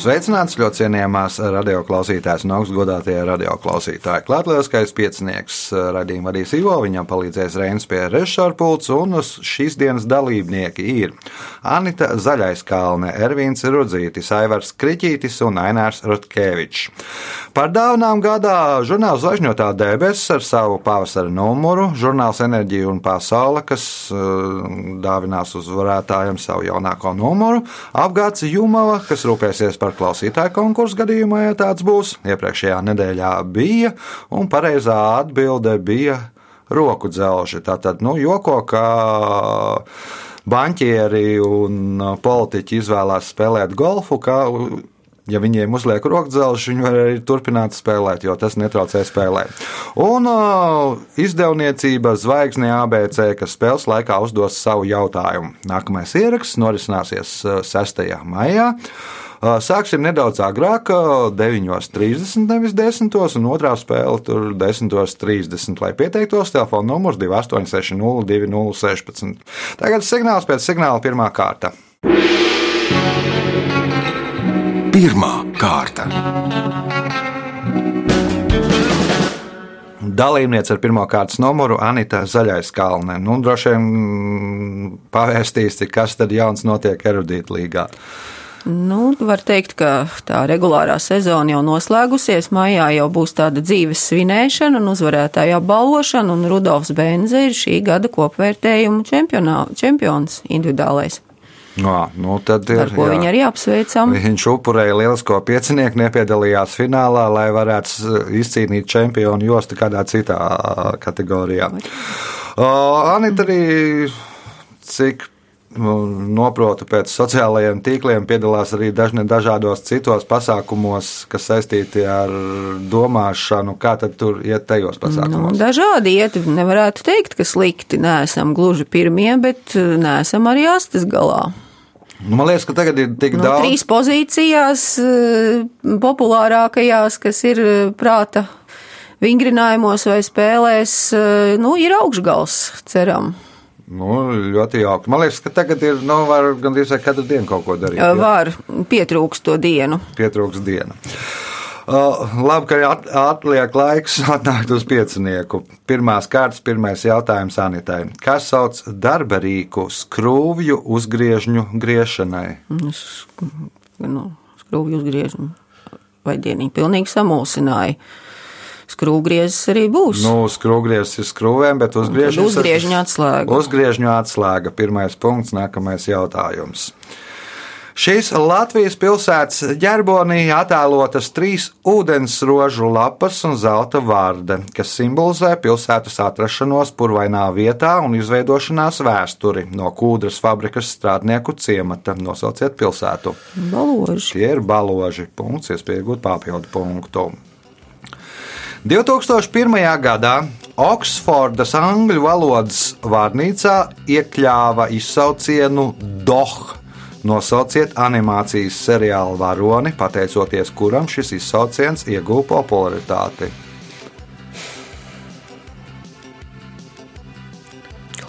Sveicināts ļoti cienījamās radioklausītājas un augstgadātie radioklausītāji. Klātlieskais piecinieks radījuma vadīs Ivo, viņam palīdzēs Reinas pie režisora pults, un šīs dienas dalībnieki ir Anita Zaļaiskalne, Ervīns Rudzītis, Aivars Kriķītis un Ainārs Rutkevičs. Par dāvanām gadā žurnāls Zvaigžņotā debesis ar savu pavasara numuru, žurnāls Enerģija un Pasaule, kas uh, dāvinās uzvarētājiem savu jaunāko numuru, apgāds Jumava, kas rūpēsies par klausītāju konkursu gadījumā, ja tāds būs. Iepriekšējā nedēļā bija, un pareizā atbilde bija roku dzelži. Tātad, nu, joko, ka banķieri un politiķi izvēlās spēlēt golfu, kā ja viņiem uzliek rokdzelžus, viņi var arī turpināt spēlēt, jo tas netraucē spēlēt. Un uh, izdevniecība Zvaigzne ABC, kas spēles laikā uzdos savu jautājumu. Nākamais ieraksts norisināsies 6. maijā. Sāksim nedaudz agrāk, 9.30, nevis 10. un otrā spēle tur 10.30. Lai pieteiktos, telefona numurs 2860 2016. Tagad signāls pēc signāla pirmā kārta. Pirmā kārta. Dalībniece ar pirmā kārtas numuru Anita Zaļais Kalne. Nu, droši vien pavēstīs, kas tad jauns notiek erudīta līgā. Nu, var teikt, ka tā regulārā sezona jau noslēgusies. Maijā jau būs tāda dzīves svinēšana un uzvarētāja apbalvošana, un Rudolfs Benze ir šī gada kopvērtējumu čempions individuālais. Jā, nu tad ir, Ar ko jā. viņu arī apsveicam. Viņš upurēja lielisko piecinieku, nepiedalījās finālā, lai varētu izcīnīt čempionu jostu kādā citā kategorijā. Uh, Anita arī, cik noprotu pēc sociālajiem tīkliem, piedalās arī dažne dažādos citos pasākumos, kas saistīti ar domāšanu. Kā tad tur iet tajos pasākumos? Nu, dažādi iet, nevarētu teikt, ka slikti. Neesam gluži pirmie, bet neesam arī astes galā. Nu, man liekas, ka tagad ir tik nu, daudz. Trīs pozīcijās, populārākajās, kas ir prāta vingrinājumos vai spēlēs, nu, ir augšgals, ceram. Nu, ļoti jauki. Man liekas, ka tagad ir, nu, gandrīz katru dienu kaut ko darīt. Jā. Var, pietrūkst to dienu. Pietrūkst diena. Uh, labi, ka at, atliek laiks atnākt uz piecinieku. Pirmās kārtas, pirmais jautājums Anitai. Kas sauc darba rīku skrūvju uzgriežņu griešanai? Nu, skrūvju uzgriežņu vai dienīgi pilnīgi samulsināja. Skrūvgriezis arī būs. Nu, skrūvgriezis ir skrūvēm, bet uzgriežņu uzgriežņu atslēga. Uzgriežņu atslēga. Pirmais punkts, nākamais jautājums. Šīs Latvijas pilsētas ģerbonī attēlotas trīs ūdensrožu lapas un zelta vārde, kas simbolizē pilsētas atrašanos purvainā vietā un izveidošanās vēsturi no kūdras fabrikas strādnieku ciemata. Nosauciet pilsētu. Baloži. Tie ir baloži. Punkts, iespēja iegūt papildu punktu. 2001. gadā Oksfordas angļu valodas vārnīcā iekļāva izsaucienu DOH. Nosauciet animācijas seriāla varoni, pateicoties kuram šis izsauciens ieguva popularitāti.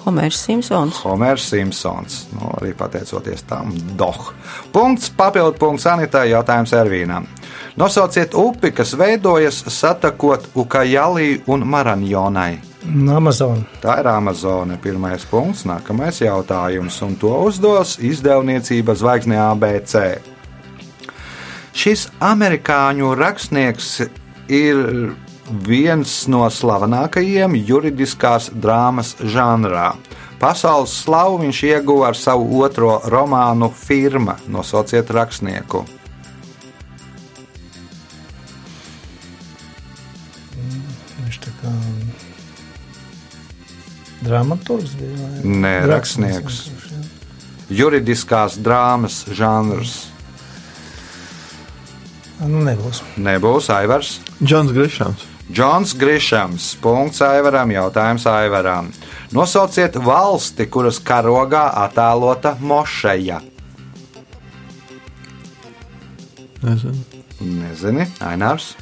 Homērs Simpsons. Homērs Simpsons. Nu, arī pateicoties tam, Doh. Punkts, papildu punkts Anitai, jautājums Ervīnam. Nosauciet upi, kas veidojas satakot Ukajalī un Maranjonai. Amazon. Tā ir Amazone. Pirmais punkts, nākamais jautājums, un to uzdos izdevniecība Zvaigzne ABC. Šis amerikāņu rakstnieks ir viens no slavenākajiem juridiskās drāmas žanrā. Pasaules slavu viņš ieguva ar savu otro romānu Firma. Nosauciet rakstnieku. Dramaturgs bija. vai? Nē, rakstnieks. Juridiskās drāmas žanrs. Nu, nebūs. Nebūs Aivars. Džons Grišams. Džons Grišams. Punkts Aivaram. Jautājums Aivaram. Nosauciet valsti, kuras karogā attēlota mošeja. Nezinu. Nezini, Ainārs.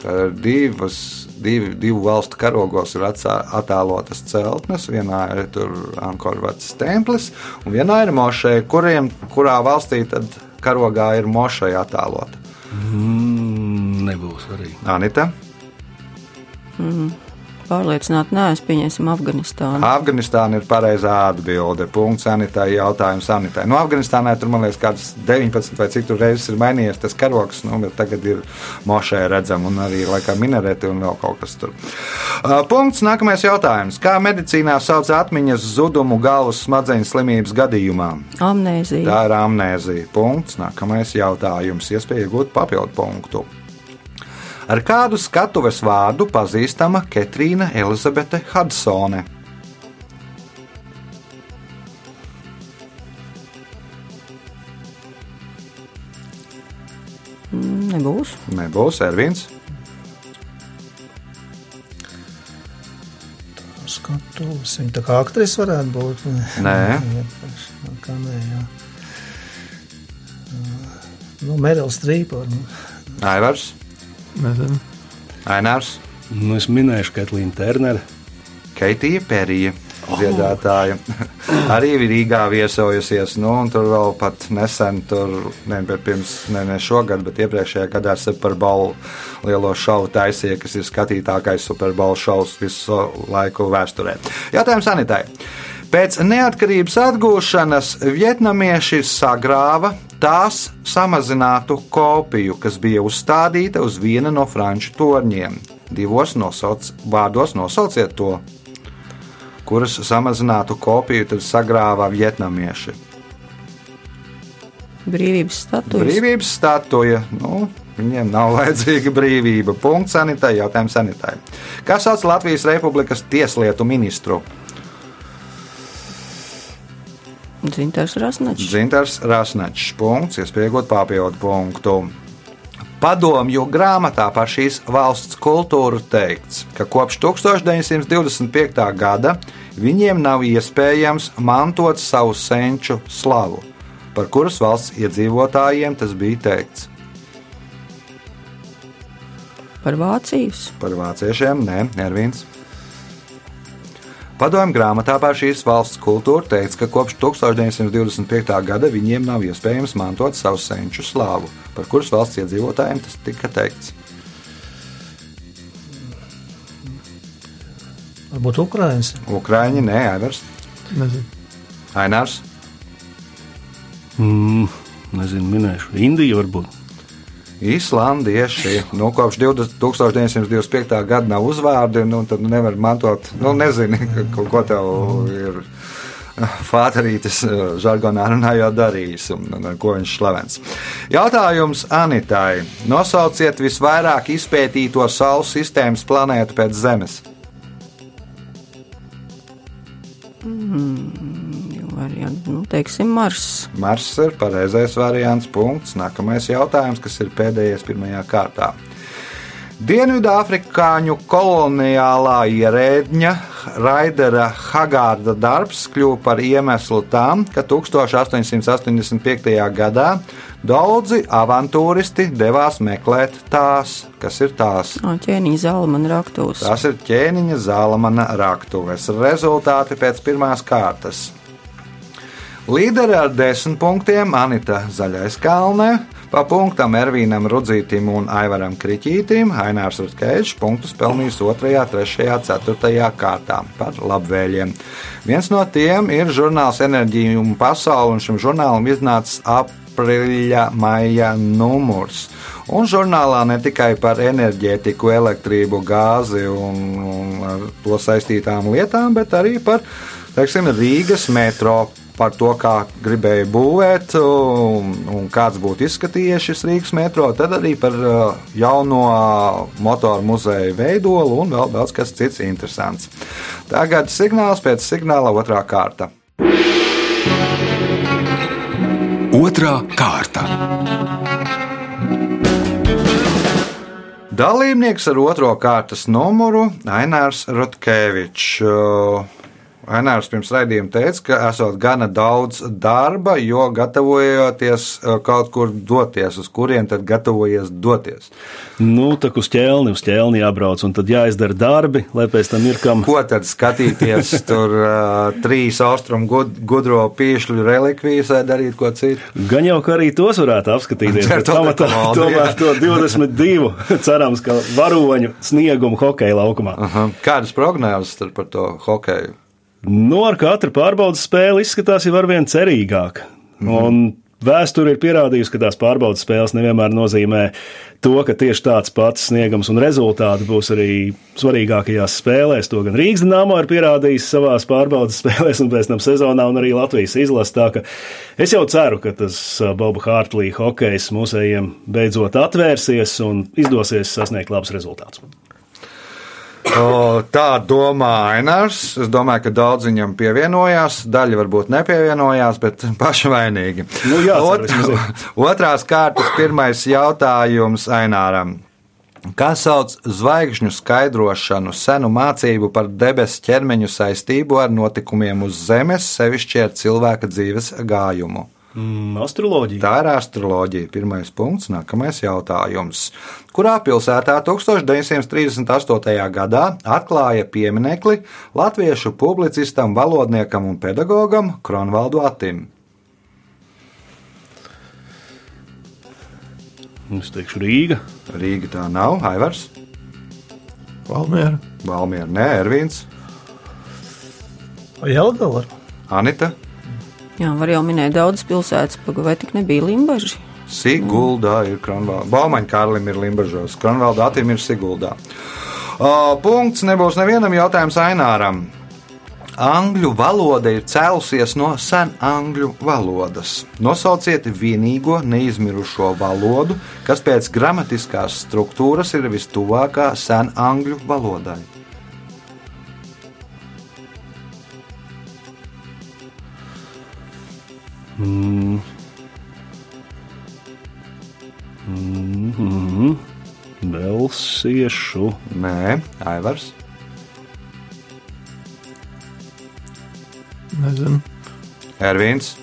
Tā ir divas, divi, divu valstu karogos ir attēlotas celtnes. Vienā ir tur Ankorvatas templis, un vienā ir mošeja, kuriem, kurā valstī tad karogā ir mošeja attēlota. Mm, nebūs arī. Anita, Pārliecināti neesmu, pieņemsim Afganistānu. Afganistāna ir pareizā atbilde. Punkts Anitai, jautājums Anitai. No Afganistānai tur, man liekas, kādas 19 vai cik tur reizes ir mainījies tas karoks, nu, bet tagad ir mošē redzama un arī laikam minareti un vēl kaut kas tur. Uh, punkts, nākamais jautājums. Kā medicīnā sauc atmiņas zudumu galvas smadzeņu slimības gadījumā? Amnēzija. Tā ir amnēzija. Punkts, nākamais jautājums. Iespēja iegūt papildu punktu. Ar kādu skatuves vārdu pazīstama Ketrīna Elizabete Hudsone? Nebūs. Nebūs Ervins. Skatuves. Viņa tā kā aktrise varētu būt. Nē. Jā, Kā nē, jā. Nu, Merils Strīpa. Nu. Aivars, Nezinu. Ainārs, Nu, es minēšu Ketlīnu Terneru. Keitija Perija. Dziedātāja arī ir Rīgā viesojusies. Nu, un tur vēl pat nesen, tur, ne, bet pirms, ne, ne šogad, bet iepriekšējā gadā Superbowl lielo šovu taisīja, kas ir skatītākais Superbowl šovs visu laiku vēsturē. Jautājums Anitai. Pēc neatkarības atgūšanas vietnamieši sagrāva tās samazinātu kopiju, kas bija uzstādīta uz viena no franču torņiem. Divos nosauc, vārdos nosauciet to, kuras samazinātu kopiju tad sagrāva vietnamieši. Brīvības statuja. Brīvības statuja. Nu, viņiem nav vajadzīga brīvība. Punkts sanitai, jautājums sanitai. Kas sauc Latvijas Republikas tieslietu ministru? Dzintars Rasnačs. Zintars Rasnečs. Punkts, iespējot papildu punktu. Padomju grāmatā par šīs valsts kultūru teikts, ka kopš 1925. gada viņiem nav iespējams mantot savu senču slavu, par kuras valsts iedzīvotājiem tas bija teikts. Par Vācijas. Par vāciešiem nē, Ervīns. Padomju grāmatā par šīs valsts kultūru teikts, ka kopš 1925. gada viņiem nav iespējams mantot savu senču slāvu, par kuras valsts iedzīvotājiem tas tika teikts. Varbūt Ukraiņas. Ukrāņi, nē, Aivars, Nezinu. Ainārs, Mm, nezinu, minēšu. Indija varbūt. Islandieši. Nu, kopš 20 1925. gada nav uzvārdi, nu, tad nevar mantot, nu, nezinu, ko, ko tev ir. Fāterītis žargonā runājot darījis, un, un ar ko viņš slavens. Jautājums Anitai. Nosauciet visvairāk izpētīto Saules sistēmas planētu pēc Zemes. Varianti, nu, teiksim, Mars. Mars ir pareizais variants. Punkts. Nākamais jautājums, kas ir pēdējais pirmajā kārtā. Dienvidāfrikāņu koloniālā ierēdņa Raidera Hagārda darbs kļuva par iemeslu tam, ka 1885. gadā daudzi avantūristi devās meklēt tās, kas ir tās. Ā, ķēniņa Zalmana raktūs. Tas ir ķēniņa zālamana raktuves. Rezultāti pēc pirmās kārtas. Līderi ar desmit punktiem Anita Zaļais Kalnē, pa punktam Ervīnam Rudzītim un Aivaram Kriķītim, Ainārs Rutkeļš punktus pelnījis 2, 3, 4 kārtā par labvēliem. Viens no tiem ir žurnāls Enerģija un Pasaule, un šim žurnālam iznācis aprīļa, maija numurs. Un žurnālā ne tikai par enerģētiku, elektrību, gāzi un, un to saistītām lietām, bet arī par teiksim, Rīgas metro. Par to, kā gribēja būvēt un, un kāds būtu izskatījies šis Rīgas metro, tad arī par uh, jauno motoru muzeju veidolu un vēl daudz kas cits interesants. Tagad signāls pēc signāla otrā kārta. Otra kārta. Dalībnieks ar otro kārtas numuru Ainārs Rutkevičs. Ainārs pirms raidījuma teica, ka esot gana daudz darba, jo gatavojoties uh, kaut kur doties, uz kurien tad gatavojies doties. Nu, tā uz ķēni, uz ķēni jābrauc, un tad jāizdara darbi, lai pēc tam ir kam. Ko tad skatīties? Tur uh, trīs austrumu gud, gudro pīšļu relikvijas vai darīt ko citu? Gan jau, ka arī tos varētu apskatīties, Ar to pamatā tomēr to 22 cerams, ka varoņu sniegumu hokeja laukumā. Aha. Kādas prognozes par to hokeju? Nu, ar katru pārbaudas spēli izskatās jau arvien cerīgāk. Un vēsture ir pierādījusi, ka tās pārbaudas spēles nevienmēr nozīmē to, ka tieši tāds pats sniegums un rezultāti būs arī svarīgākajās spēlēs. To gan Rīgas dīnāmo ir pierādījis savās pārbaudas spēlēs, un pēc tam sezonā, un arī Latvijas izlasē. Es jau ceru, ka tas ā, Boba Hārtlī hokejs mūsējiem beidzot atvērsies un izdosies sasniegt labus rezultātus. Tā domā Ainārs. Es domāju, ka daudz viņam pievienojās. Daļa varbūt nepievienojās, bet paši vainīgi. Nu, jācer, vismaz otrās kārtas pirmais jautājums Aināram. Kā sauc zvaigžņu skaidrošanu, senu mācību par debesu ķermeņu saistību ar notikumiem uz Zemes, sevišķi ar cilvēka dzīves gājumu? Mm, astroloģija. Tā ir astroloģija. Pirmais punkts, nākamais jautājums. Kurā pilsētā 1938. gadā atklāja pieminekli latviešu publicistam, valodniekam un pedagogam Kronvaldu Atim? Es teikšu Rīga. Rīga tā nav, Aivars, Valmiera. Valmiera, nē, Ervīns, Jelgava. Anita, Jā, var jau minēt daudzas pilsētas, vai tik nebija Limbaži? Siguldā ir Kronvalda. Baumaņa Kārlim ir Limbažos, Kronvalda Atim ir Siguldā. Uh, punkts nebūs nevienam jautājums Aināram. Angļu valoda ir cēlusies no sen angļu valodas. Nosauciet vienīgo neizmirušo valodu, kas pēc gramatiskās struktūras ir vistuvākā sen angļu valodai. Mm, Velsiešu. Nē, Aivars. Nezinu. Ervīns.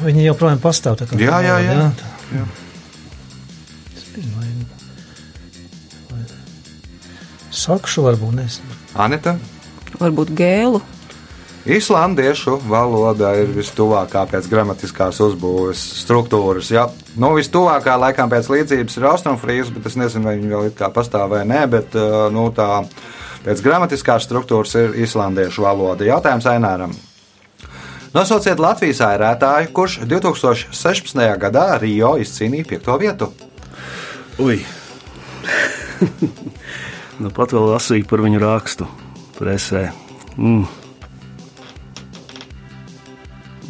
Viņi joprojām pastāv. tā kā Jā, jā, jā. Jā. Vai- Sakšu varbūt nezinu. Anita. Varbūt gēlu. Islandiešu valoda ir vistuvākā pēc gramatiskās uzbūves struktūras. Jā, nu, vistuvākā laikam pēc līdzības ir austrumfrīzes, bet es nezinu, vai viņi vēl it kā pastāv vai nē, bet uh, nu, tā pēc gramatiskās struktūras ir islandiešu valoda. Jautājums Aināram. Nosauciet Latvijas ārētāju, kurš 2016. gadā Rio izcīnīja piekto vietu. Ui! nu, pat vēl lasīju par viņu rakstu presē. Mm.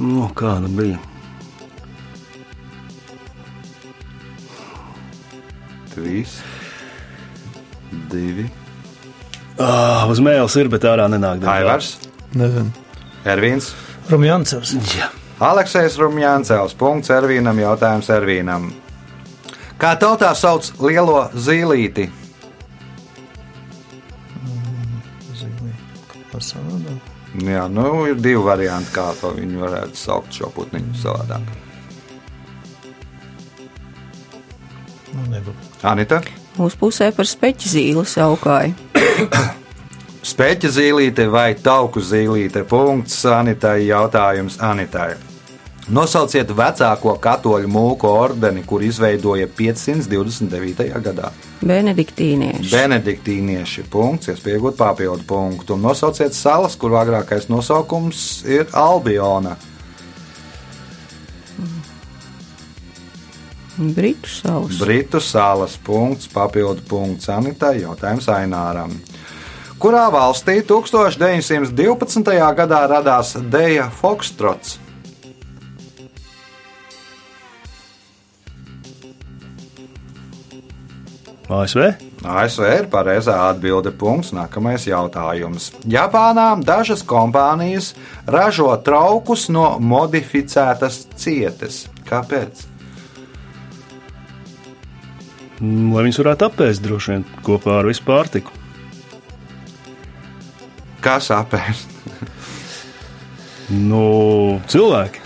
Nu, kāda bija? Trīs, divi, Ah, uz mēles ir, bet ārā nenāk. Aivars, Nezinu. Ervīns. Rumjancevs. Jā. Aleksis Rumjāncevs, punkts Ervīnam, jautājums Ervīnam. Kā tautā sauc lielo zīlīti? Par savādāk. Jā, nu, ir divi varianti, kā to viņi varētu saukt šo putniņu savādāk. Nu, nebūtu. Anita, Mūsu pusē par speķi zīli saukāju. spēķa zīlīte vai tauku zīlīte? Punkts Anitai, jautājums Anitai. Nosauciet vecāko katoļu mūku ordeni, kur izveidoja 529. gadā. Benediktīnieši. Benediktīnieši punkts, iespējot papildu punktu. Un nosauciet salas, kur agrākais nosaukums ir Albiona. Britu salas. Britu salas punkts, papildu punkts Anitai, jautājums Aināram. Kurā valstī 1912. gadā radās Deja Fokstrots? ASV? ASV ir pareizā atbilde. Punkts. Nākamais jautājums. Japānā dažas kompānijas ražo traukus no modificētas cietes. Kāpēc? Mm, Lai viņus varētu apēst droši vien kopā ar visu pārtiku. Kas apēst? Nu, cilvēki.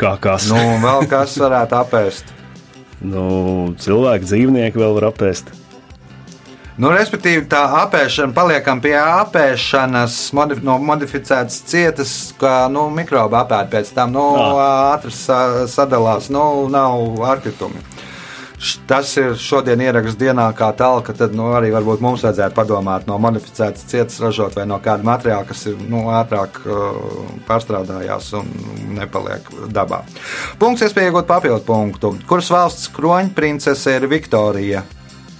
Kā kas? Nu, vēl kas varētu apēst? Nu, cilvēki, dzīvnieki vēl var apēst. Nu, respektīvi, tā apēšana, paliekam pie apēšanas, modif no modificētas cietas, kā nu, mikroba apēta pēc tam, nu, ātri sa sadalās, nu, nav atkritumi. Tas ir šodien ieraksts dienā, kā tālāk, ka tad nu, arī varbūt mums vajadzētu padomāt no modificētas cietas ražot vai no kāda materiāla, kas ir nu, ātrāk uh, pārstrādājās un nepaliek dabā. Punkts, iespēja iegūt papildu punktu. Kuras valsts kroņprincese ir Viktorija?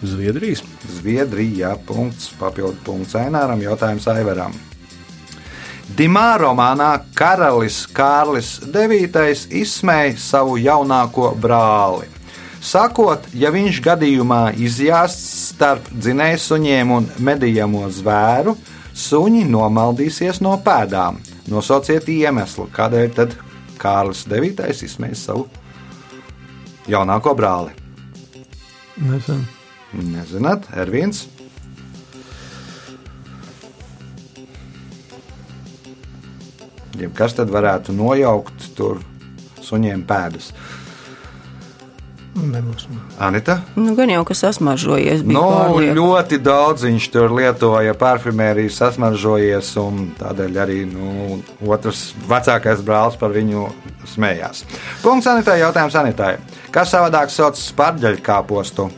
Zviedrijas. Zviedrijā. Punkts, papildu punkts Aināram, jautājums Aivaram. Dimā romānā Karalis Kārlis IX izsmēja savu jaunāko brāli. Sakot, ja viņš gadījumā izjāsts starp dzinēju suņiem un medījamo zvēru, suņi nomaldīsies no pēdām. Nosauciet iemeslu, kādēļ tad Kārlis IX izsmēja savu jaunāko brāli. Nezinu. Nezināt, Ervīns. Ja kas tad varētu nojaukt tur suņiem pēdas? Nebūs. Anita? Nu, gan jau, kas sasmažojies, Nu, pārlieku. ļoti daudz viņš tur lietoja parfimēriju, sasmaržojies, un tādēļ arī nu, otrs vecākais brālis par viņu smējās. Punkts Anitai, jautājums Anitai. Kas savādāk sauc spārģeļkāpostu?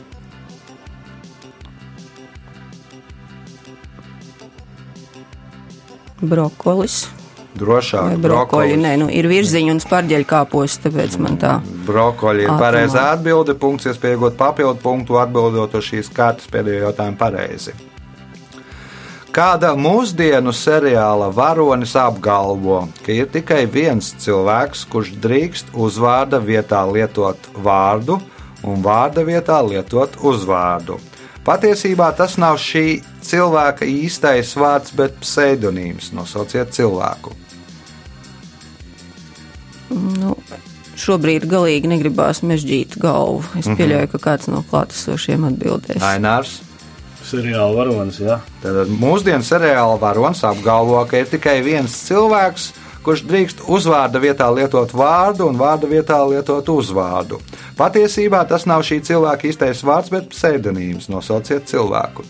Brokolis. Drošāk, brokoļi? Nē, nu, ir virziņš un spārģeļu kāpos, tāpēc man tā. Brokoļi ir pareizā atbilde. Punkts, iespēja iegūt papildu punktu, atbildot uz šīs kārtas pēdējo jautājumu pareizi. Kāda mūsdienu seriāla varonis apgalvo, ka ir tikai viens cilvēks, kurš drīkst uzvārda vietā lietot vārdu un vārda vietā lietot uzvārdu? Patiesībā tas nav šī cilvēka īstais vārds, bet pseidonīms. Nosauciet cilvēku. Nu, šobrīd galīgi negribās mežģīt galvu. Es pieļauju, ka kāds no klātesošiem atbildēs. Ainārs. Seriāla varonis, jā. Tad mūsdienu seriāla varonis apgalvo, ka ir tikai viens cilvēks, kurš drīkst uzvārda vietā lietot vārdu un vārda vietā lietot uzvārdu. Patiesībā tas nav šī cilvēka īstais vārds, bet pseidonīms. Nosauciet cilvēku.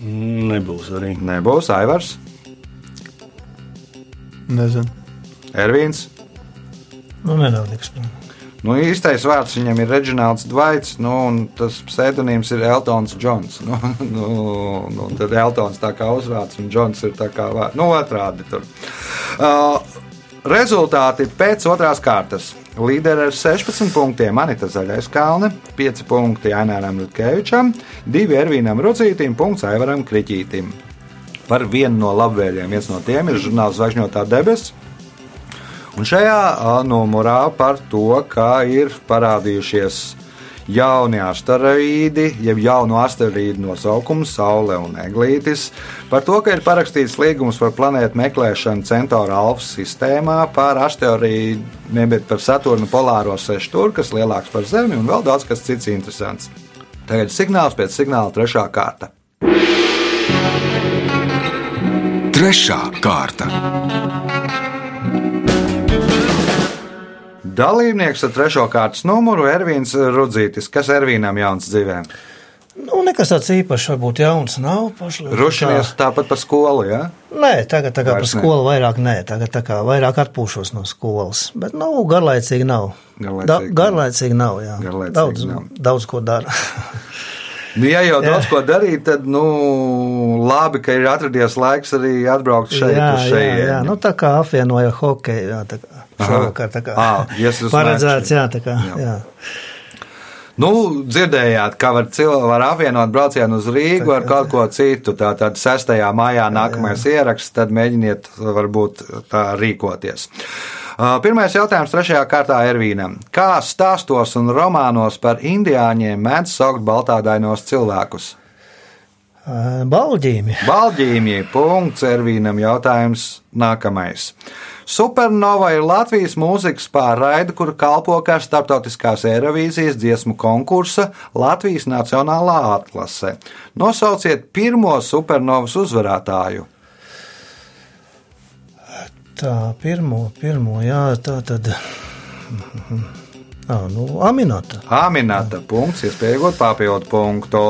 Nebūs arī. Nebūs Aivars, Nezinu. Ervīns. Nu, nedaudz. Nu, īstais vārds viņam ir Reģionāls Dvaits, nu, un tas pseidonīms ir Eltons Džons. Nu, nu, nu, tad Eltons tā kā uzvārds, un Džons ir tā kā vārds. Nu, otrādi tur. Uh, rezultāti pēc otrās kārtas. Līderi ar 16 punktiem Anita Zaļais Kalne, 5 punkti Aināram Rutkevičam, 2 Ervīnam Rudzītim, punkts Aivaram Kriķītim. Par vienu no labvēliem viens no tiem ir žurnāls Zvaigžņotā debesis. Un šajā numurā par to, kā ir parādījušies jauni asteroīdi, jeb jaunu asteroīdu nosaukums, Saule un Eglītis, par to, ka ir parakstīts līgums par planētu meklēšanu Centaura Alfa sistēmā, par asteroīdu, nevis par Saturnu polāro sešstūri, kas lielāks par Zemi, un vēl daudz kas cits interesants. Tagad signāls pēc signāla trešā kārta. Trešā kārta. Dalībnieks ar trešo kārtas numuru Ervīns Rudzītis. Kas Ervīnam jauns dzīvē? Nu, nekas tāds īpašs, varbūt jauns nav. Rušamies tāpat par skolu, jā? Ja? Nē, tagad tā kā par Vairs ne. skolu vairāk nē, tagad tā kā vairāk atpūšos no skolas. Bet, nu, garlaicīgi nav. Garlaicīgi Da, nav. garlaicīgi nav, jā. Garlaicīgi daudz, nav. daudz ko dara. Nu, ja jau daudz ko darīt, tad nu, labi, ka ir atradies laiks arī atbraukt šeit. jā, uz jā, šejieni. jā, nu tā kā apvienoja hokeju, jā, tā kā šovakar tā kā Ā, yes, paredzēts, jā, tā kā, Jā. jā. Nu, dzirdējāt, ka var, var apvienot braucienu uz Rīgu ar kaut ko citu. Tātad 6. maijā nākamais ieraksts, tad mēģiniet varbūt tā rīkoties. Uh, Pirmais jautājums trešajā kārtā Ervīnam. Kā stāstos un romānos par indiāņiem mēdz saukt baltādainos cilvēkus? Balģīmi. Balģīmija. Punkts Ervīnam jautājums nākamais. Supernova ir Latvijas mūzikas pārraide, kur kalpo kā starptautiskās Eirovīzijas dziesmu konkursa Latvijas Nacionālā atlase. Nosauciet pirmo supernovas uzvarētāju. Tā, pirmo, pirmo, jā, tā tad. Ah, nu, Aminata. Aminata. Punkts, iespēja iegūt papildu punktu.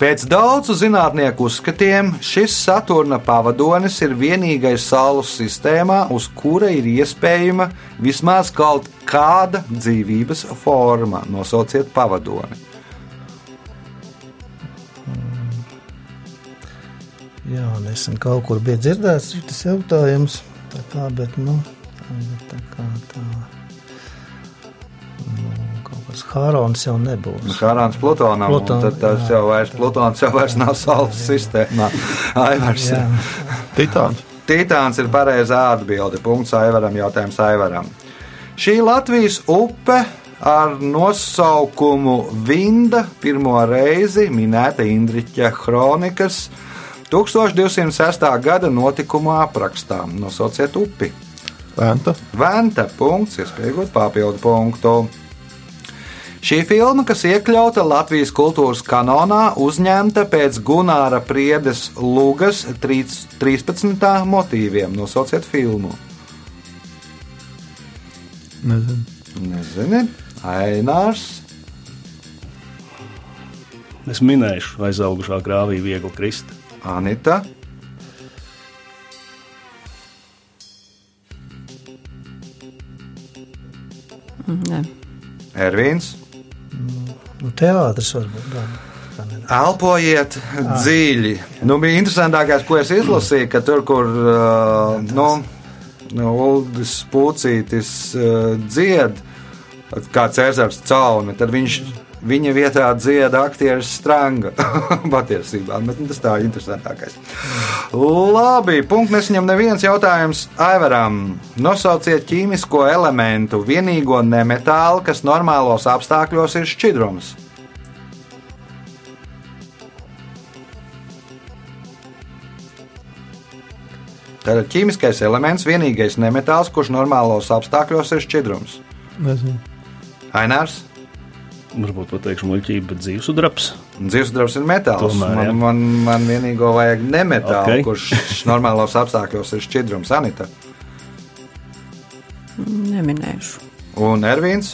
Pēc daudzu zinātnieku uzskatiem šis Saturna pavadonis ir vienīgais Saules sistēmā, uz kura ir iespējama vismaz kaut kāda dzīvības forma. Nosauciet pavadoni. Jā, nesen kaut kur bija dzirdēts šis jautājums. Tā kā, bet, nu, tā kā tā. Nu, Hārons jau nebūs. Hārons Plutonam, Pluton, tad tas jau vairs, Plutons jau vairs nav Saules sistēmā. Aivars. Jā. Titāns. Titāns ir pareizā atbilde. Punkts Aivaram, jautājums Aivaram. Šī Latvijas upe ar nosaukumu Vinda pirmo reizi minēta Indriča kronikas 1206. gada notikuma aprakstā. Nosauciet upi. Venta. Venta punkts, iespējot papildu punktu. Šī filma, kas iekļauta Latvijas kultūras kanonā, uzņemta pēc Gunāra Priedes Lūgas 13. motīviem. Nosauciet filmu. Nezinu. Nezini, Ainārs. Es minēšu, aizaugušā grāvī viegli krist. Anita. Nē. Ervīns. Nu, teātris varbūt. Tā. Elpojiet dziļi. Nu, bija interesantākais, ko es izlasīju, ka tur, kur uh, nu, nu, Uldis Pūcītis uh, dzied, kā Cēzars Cauni, tad viņš viņa vietā dzied aktieris Stranga. Patiesībā, bet nu, tas tā ir interesantākais. Labi, punkts nesaņem neviens jautājums Aivaram. Nosauciet ķīmisko elementu, vienīgo nemetālu, kas normālos apstākļos ir šķidrums. Tātad ķīmiskais elements, vienīgais nemetāls, kurš normālos apstākļos ir šķidrums. Nezinu. Ainārs, Varbūt pateikšu muļķību, bet dzīvesudrabs. dzīvesdarbs ir metāls. Tomēr, man, jā. man, man vienīgo vajag nemetālu, Ok. okay. kurš normālos apstākļos ir šķidrums. Anita Neminēšu. un Ervīns.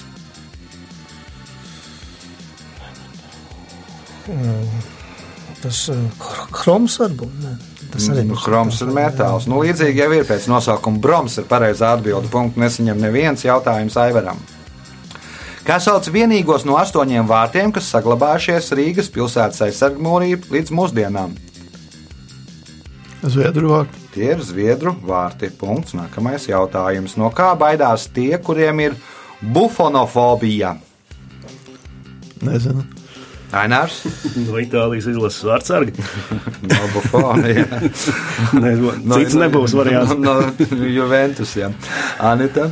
Tas uh, kr- kroms varbūt. Ne. Tas arī Nu, Chroms ir metāls. Nu, līdzīgi jau ir pēc nosaukuma broms ir pareizā atbilde. Punktu nesaņem neviens jautājums Aivaram. Kā sauc vienīgos no astoņiem vārtiem, kas saglabājušies Rīgas pilsētas aizsargmūrī līdz mūsdienām? Zviedru vārdu. Tie ir zviedru vārti. Punkts. Nākamais jautājums. No kā baidās tie, kuriem ir bufonofobija? Nezinu. Ainārs, No Itālijas izlases vārdsargi. no bufonija. Ne, cits nebūs variants. No, no Juventus, jā. Anita,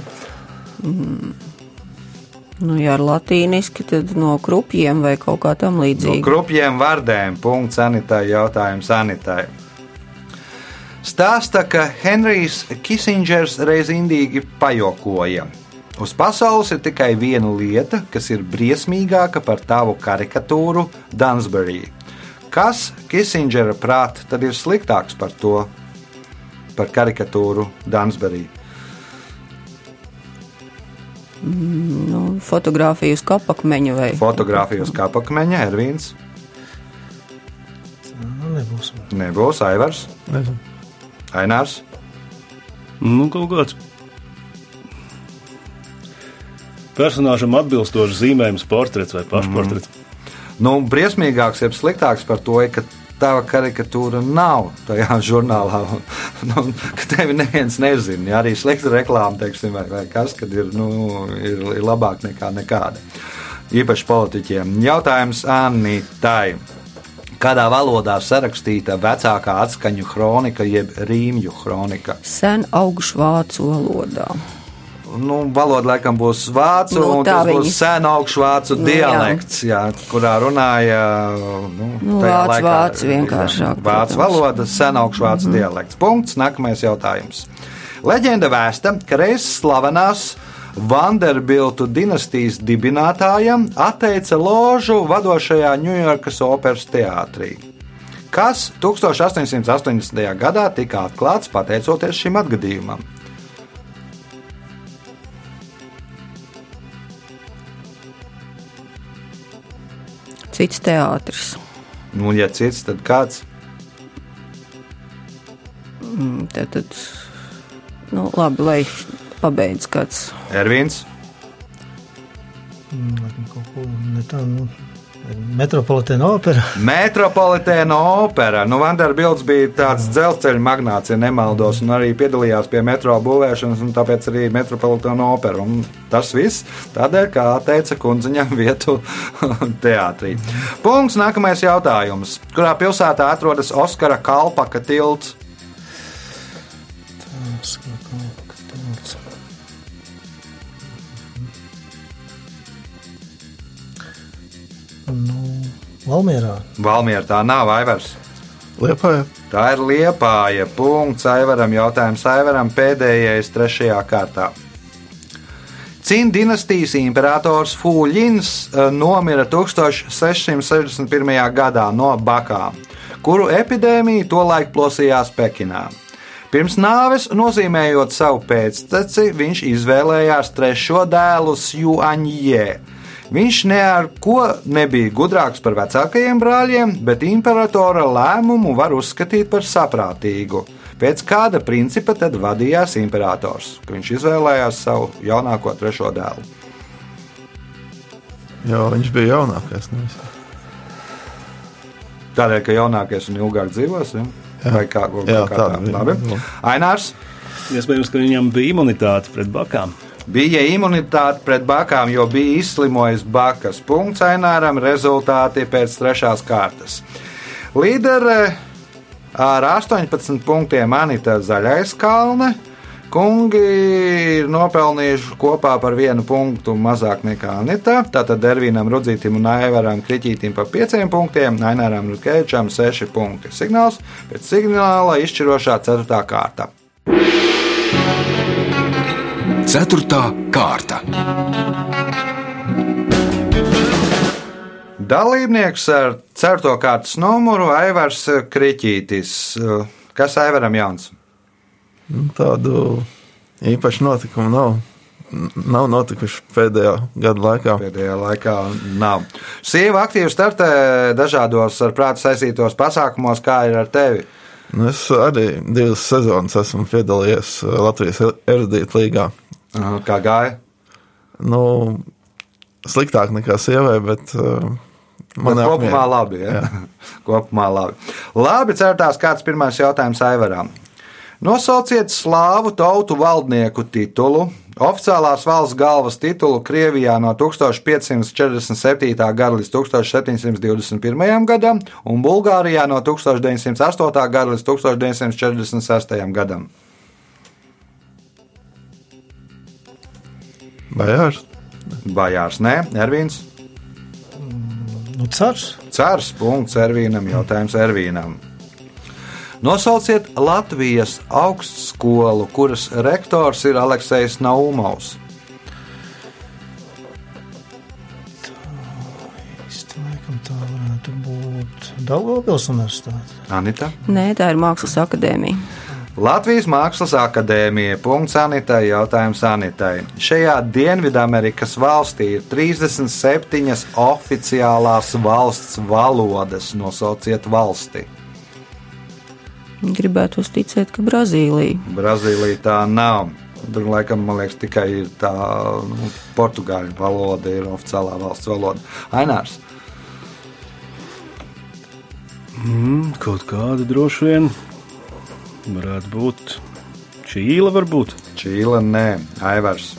Nu, ja ar latīniski, tad no krupjiem vai kaut kā tam no līdzīga. krupjiem vārdiem. Punkts Anitai. Jautājums Anitai. Stāsta, ka Henrijs Kisingers reiz indīgi pajokoja. Uz pasaules ir tikai viena lieta, kas ir briesmīgāka par tavu karikatūru Dunsbury. Kas Kisingera prātā tad ir sliktāks par to, par karikatūru Dunsbury? Nu, fotografiju uz kapakmeņa vai Fotogrāfijas kapakmeņa, Ervīns, Nu, nebūs. nebūs Aivars, Nezinu. Ainārs. Nu, kaut kāds personāžam atbilstošs zīmējums, portrets vai pašportrets. Nu, briesmīgāks, jeb sliktāks par to, ka tava karikatūra nav tajā žurnālā. nu, tevi neviens nezina. Ja arī slikta reklāma, teiksim, vai, vai kas, kad ir, nu, ir, ir labāk nekā nekāda. Īpaši politiķiem. Jautājums Annitai. Kādā valodā sarakstīta vecākā atskaņu kronika, jeb rīmju kronika? sen augšu vācu valodā. Nu, valoda laikam būs vācu, Nu, un tas būs viņi- sen augšvācu Nu, jā. dialekts, jā, kurā runāja nu, Nu, vācu- laikā, vācu vienkāršāk, jā, Vācu protams. Valoda, sen augšvācu dialekts. Punkts. Nākamais jautājums. Leģenda vēsta, ka reiz slavenās Vanderbiltu dinastijas dibinātājam atteica ložu vadošajā Ņujorkas operas teātrī. Kas 1880. gadā tika atklāts pateicoties šim atgadījumam? Cits teātris. Nu, ja cits, tad kāds? Mm, Tad, tad nu, labi, lai pabeidz kāds. Ervīns. Mm, kaut ko ne tā, nu, Metropolitēna opera. Metropolitēna opera. Nu, Vanderbilts bija tāds dzelzceļa magnāts, ja nemaldos, un arī piedalījās pie metro būvēšanas, un tāpēc arī Metropolitēna opera. Un tas viss tādēļ, kā teica kundziņam vietu teātrī. Punkts. Nākamais jautājums. Kurā pilsētā atrodas Oskara Kalpaka tilts? Tas, Nu, Valmierā. Valmiera tā nav Aivars. Liepāja. Tā ir liepāja. Punkts Aivaram. Jautājums Aivaram pēdējais trešajā kārtā. Cīna dinastijas imperators Fūļins eh, nomira 1661. gadā no bakām, kuru epidēmija tolaik plosījās Pekinā. Pirms nāves, nozīmējot savu pēcteci, viņš izvēlējās trešo dēlu Sjuanjē. Viņš ne ar ko nebija gudrāks par vecākajiem brāļiem, bet imperatora lēmumu var uzskatīt par saprātīgu. Pēc kāda principa tad vadījās imperators, ka viņš izvēlējās savu jaunāko trešo dēlu? Jo viņš bija jaunākais. Nevis. Tādēļ, ka jaunākais un ilgāk dzīvos, ja? Jā. vai kā, kā, Jā, kā tāda tā? bija. Labi. Ainārs. Iespējams, ka viņam bija imunitāte pret bakām. Bija imunitāte pret bakām, jo bija izslimojis bakas. Punkts Aināram rezultāti pēc trešās kārtas. Līdere ar 18 punktiem Anita Zaļais Kalne. Kungi ir nopelnījuši kopā par vienu punktu mazāk nekā Anita. Tātad Dervīnam, Rudzītam un Aivaram Kriķītam par pieciem punktiem, Aināram Rudkēčam seši punkti. Signāls pēc signāla izšķirošā ceturtā kārta. Ceturtā kārta. Dalībnieks ar certo kārtas numuru Aivars Kriķītis. Kas Aivaram jauns? Nu, Tādu īpašu notikumu nav. Nav notikuši pēdējā gada laikā. Pēdējā laikā nav. Sieva aktīvi startē dažādos ar prātu saistītos pasākumos, kā ir ar tevi. Nu, es arī divas sezonas esmu piedalījies Latvijas erudītu līgā. Aha, Kā gāja? Nu, sliktāk nekā sievai, bet uh, man Bet kopumā labi. Ja? kopumā labi. Labi, certās kāds pirmais jautājums Aivaram. Nosauciet slāvu tautu valdnieku titulu, oficiālās valsts galvas titulu Krievijā no 1547. gada līdz 1721. gadam un Bulgārijā no 1908. gada līdz 1946. gadam. Bajārs. Bajārs, nē, Ervīns. Nu, cars. Cērs punkts Ervīnam, jautājums Ervīnam. Nosauciet Latvijas augstskolu, kuras rektors ir Aleksis Naumovs. Daugavpils universitāte. Anita. Nē, tā ir Mākslas akadēmija. Latvijas Mākslas akadēmija. Punkts Anitai. Jautājums Anitai. Šajā Dienvidamerikas valstī ir 37 oficiālās valsts valodas. Nosauciet valsti. Gribētu uzticēt, ka Brazīlija. Brazīlija tā nav. Tur laikam, man liekas, tikai ir tā nu, portugāļu valoda, ir oficiālā valsts valoda. Ainārs. Mm, kaut kāda droši vien varētu būt. Čīla varbūt. Čīla, nē, Aivars.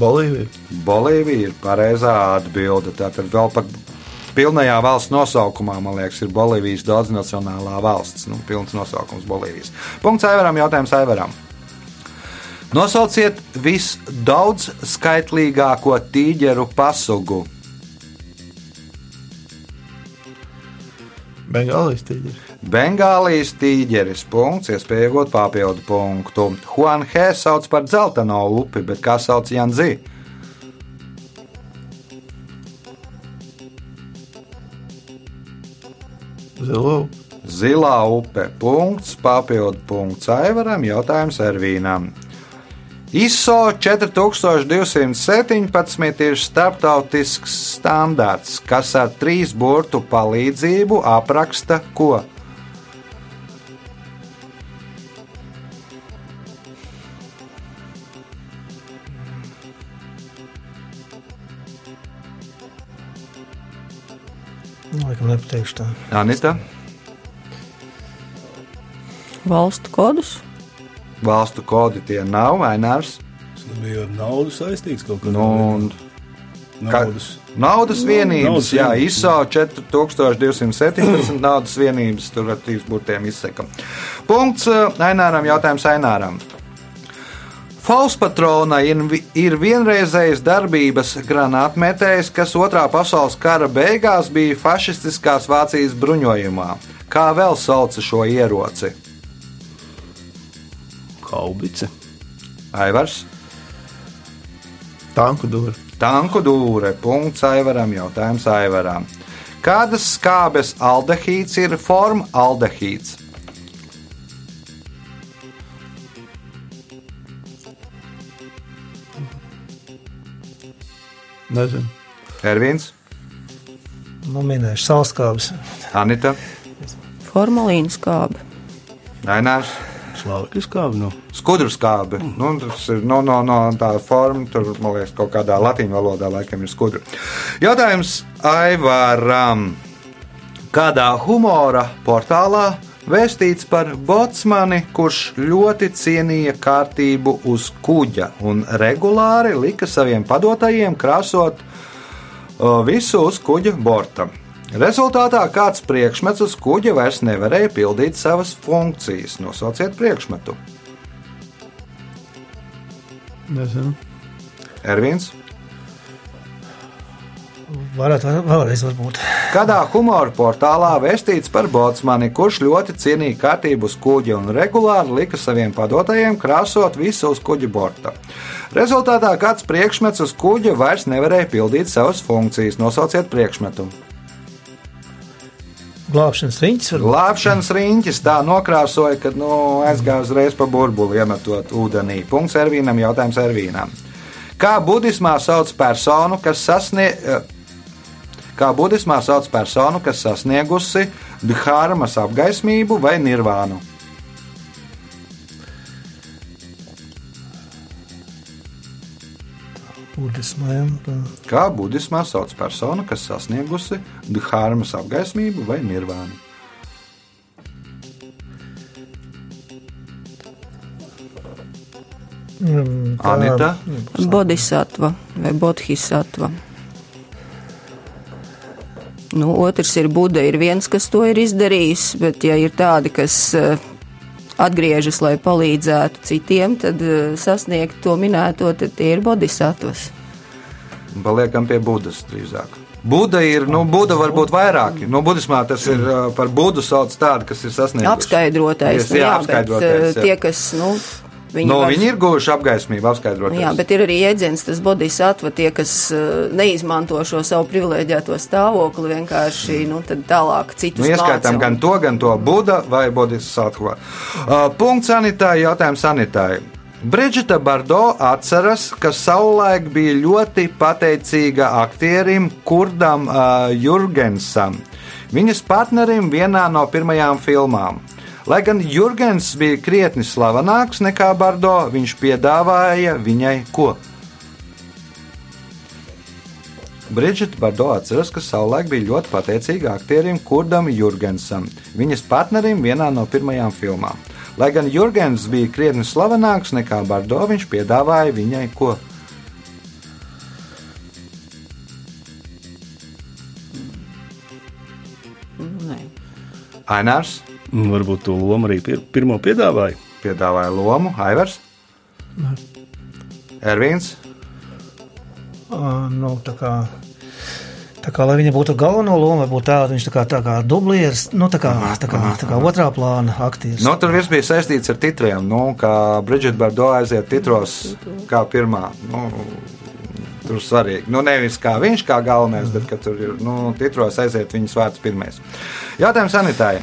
Bolīvija. Bolīvija ir pareizā atbilde. Tātad vēl pat pilnajā valsts nosaukumā, man liekas, ir Bolīvijas daudznacionālā valsts. Nu, pilns nosaukums Bolīvijas. Punkts Aivaram, jautājums Aivaram. Nosauciet visdaudz skaitlīgāko tīģeru pasugu. Bengālijas tīģeris. Bengālijas tīģeris. Punkts, iespēja iegūt papildu punktu. Huanhe sauc par dzelteno upi, bet kā sauc Janzi? Zilo. Zilā upe. Punkts, papildu punkts Aivaram, jautājums Ervīnam. ISO 4217 ir starptautisks standarts, kas ar trīs burtu palīdzību apraksta ko? Nu, Laikam nepateikšu tā. Anita, Valstu kodus. Valstu kodi tie nav, Ainārs. Tas bija ar naudu saistīts kaut kas Nu, un Naudas. Naudas vienības, naudas jā. ISO 4217, naudas vienības, tur ar trīs burtiem izsaka. Punkts eh, Aināram, jautājums Aināram. Fauspatrona ir, ir vienreizējas darbības granātmetējs, kas otrā pasaules kara beigās bija fašistiskās Vācijas bruņojumā. Kā vēl sauca šo ieroci? Haubice. Aivars, Tanku dūri. tanku dūre, punkts Aivaram, jautājums Aivaram. Kādas skābes aldehīds ir forma aldehīds? Nezinu. Ervīns, Nu, minēšu sauskābes. Anita, Formulīna skābe. Ainārs, Slāvekļu skābi. Nu. skudru skābe. Nu, tas ir no, no, no tā forma, tur, man liekas, kaut kādā latīņu valodā laikam ir skudra. Jautājums Aivaram. Kādā humora portālā vēstīts par botsmani, kurš ļoti cienīja kārtību uz kuģa un regulāri lika saviem padotajiem krāsot uh, visu uz kuģa borta. Rezultātā kāds priekšmets uz kuģa vairs nevarēja pildīt savas funkcijas. Nosauciet priekšmetu. Nezinu. Ervīns. Varētu vēl- vēlreiz varbūt. Kādā humora portālā vēstīts par botsmani, kurš ļoti cienīja kārtību uz kuģa un regulāri lika saviem padotajiem krāsot visu uz kuģa borta. Rezultātā kāds priekšmets uz kuģa vairs nevarēja pildīt savas funkcijas. Nosauciet priekšmetu. Glābšanas riņķis var Lāpšanas riņķis tā nokrāsoja, kad nu, aizgāja uzreiz pa burbuli, iemetot ūdenī. Punkts Ervīnam, jautājums Ervīnam. Kā budismā sauc personu, kas sasniedz. Kā budismā sauc personu, kas sasniegusi dharmas apgaismību vai nirvānu? Budismā. Ja? Kā budismā sauc personu, kas sasniegusi dharmas apgaismību vai nirvānu? Mm, tā- Anita, Bodhisattva vai Bodhisattva. Nu, otrs ir Buda, ir viens, kas to ir izdarījis, bet ja ir tādi, kas eh, atgriežas, lai palīdzētu citiem, tad eh, sasniegt to minēto, tad tie ir bodhisattvas. Paliekam pie Budas drīzāk. Buda ir, nu, Buda var būt vairāki. No budismā tas ir par Budu sauc tādu, kas ir sasnieguši. Apskaidrotais, Jā, nu, jā, bet apskaidrotais, eh, jā. tie, kas, nu, viņi, No, var- viņi ir guvuši apgaismību, apskaidroties. Jā, bet ir arī jēdziens, tas bodhisattva, tie, kas neizmanto šo savu privileģēto stāvokli, vienkārši nu, tad tālāk citus Nu, ieskaitām gan to, gan to Buda vai Bodhisattva. Uh, punkts sanitārai, jautājums sanitārai. Brigita Bardo atceras, ka savulaik bija ļoti pateicīga aktierim Kurdam uh, Jurgensam, viņas partnerim vienā no pirmajām filmām. Lai gan Jurgens bija krietni slavenāks nekā Bardo, viņš piedāvāja viņai ko? Brigita Bardo atceras, ka savulaik bija ļoti pateicīga aktierim Kurdam Jurgensam, viņas partnerim vienā no pirmajām filmām. Lai gan Jurgens bija krietni slavenāks nekā Bardo, viņš piedāvāja viņai ko? Nē. Ainārs Un Varbūt to lomu arī pir pirmo piedāvāja. piedāvāja lomu, Aivars. Ervīns, Uh, nu, tā kā, tā kā, lai viņa būtu galvenā loma, būtu tā, viņš tā kā, tā kā dublieris, nu, tā kā, tā kā, tā kā otrā plāna aktieris. nu, tur viss bija saistīts ar titriem. Nu, kā Brigita Bardo aiziet titros kā pirmā. Nu, Tur svarīgi. Nu, nevis kā viņš kā galvenais, bet ka tur ir nu, titros aiziet viņas vārds pirmais. Jautājums Anitai.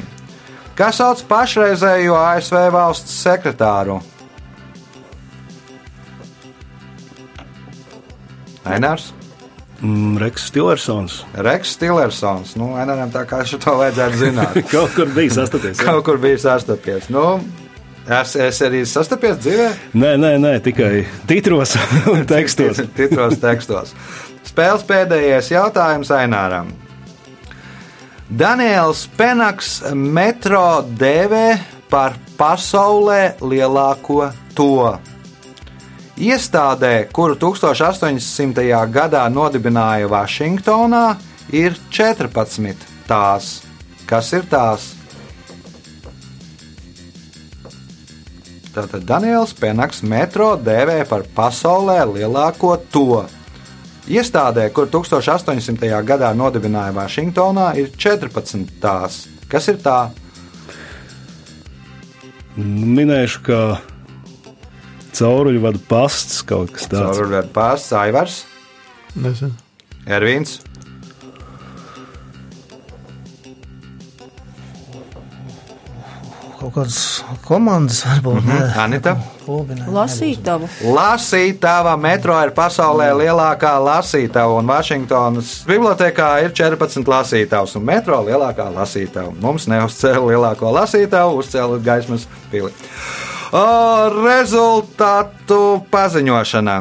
Kas sauc pašreizējo ASV valsts sekretāru? Ainārs, Mm, Reks Tilersons. Reks Tillersons. Nu, Aināram tā kā šo to vajadzētu zināt. Kaut kur bija sastapies. Kaut kur bija sastapies. Nu, es, es arī sastapies dzīvē. Nē, nē, nē, tikai titros un tekstos. Titros tekstos. Spēles pēdējais jautājums Aināram. Daniels Penaks metro dēvē par pasaulē lielāko to. Iestādē, kuru 1800. gadā nodibināja Vašingtonā, ir 14 tās. Kas ir tās? Tātad Daniels Penaks metro dēvē par pasaulē lielāko to. Iestādē, kur 1800. gadā nodibināja Vašingtonā, ir 14 tās. Kas ir tā? Minēšu, ka cauruļu vada pasts kaut kas tāds. Caurulēt pārsts, Aivars, Nezinu. Ervīns, Kaut kādas komandas varbūt. Mm -hmm. Anita. Lasītavu. Lasītava metro ir pasaulē lielākā lasītava, un Vašingtonas bibliotekā ir 14 lasītavas, un metro lielākā lasītava. Mums neuzcēla lielāko lasītavu, uzcēla gaismas pili. Rezultātu paziņošana.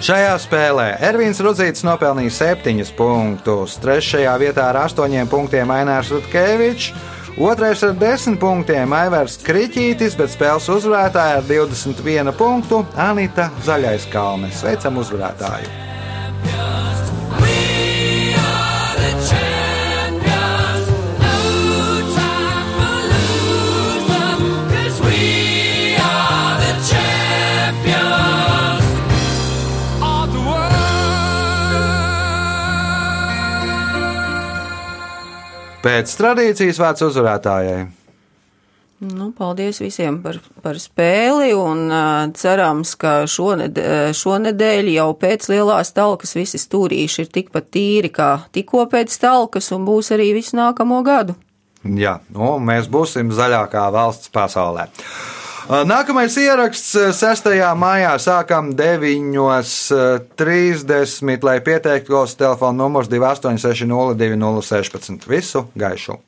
Šajā spēlē Ervīns Rudzīts nopelnīja 7 punktus, 3. vietā ar 8 punktiem Ainārs Rutkevičs, 2. ar 10 punktiem Aivars Kriņķītis, bet spēles uzvarētāja ar 21 punktu Anita Zaļais Kalne. Sveicam uzvarētāju! Pēc tradīcijas vārds uzvarētājai. Nu, paldies visiem par, par spēli un uh, cerams, ka šoned, šonedēļ jau pēc lielās talkas visi stūrīši ir tikpat tīri kā tikko pēc talkas un būs arī visu nākamo gadu. Jā, nu, mēs būsim zaļākā valsts pasaulē. Nākamais ieraksts 6. maijā sākam 9.30, lai pieteiktos telefona numurs 286 02 16. Visu gaišu!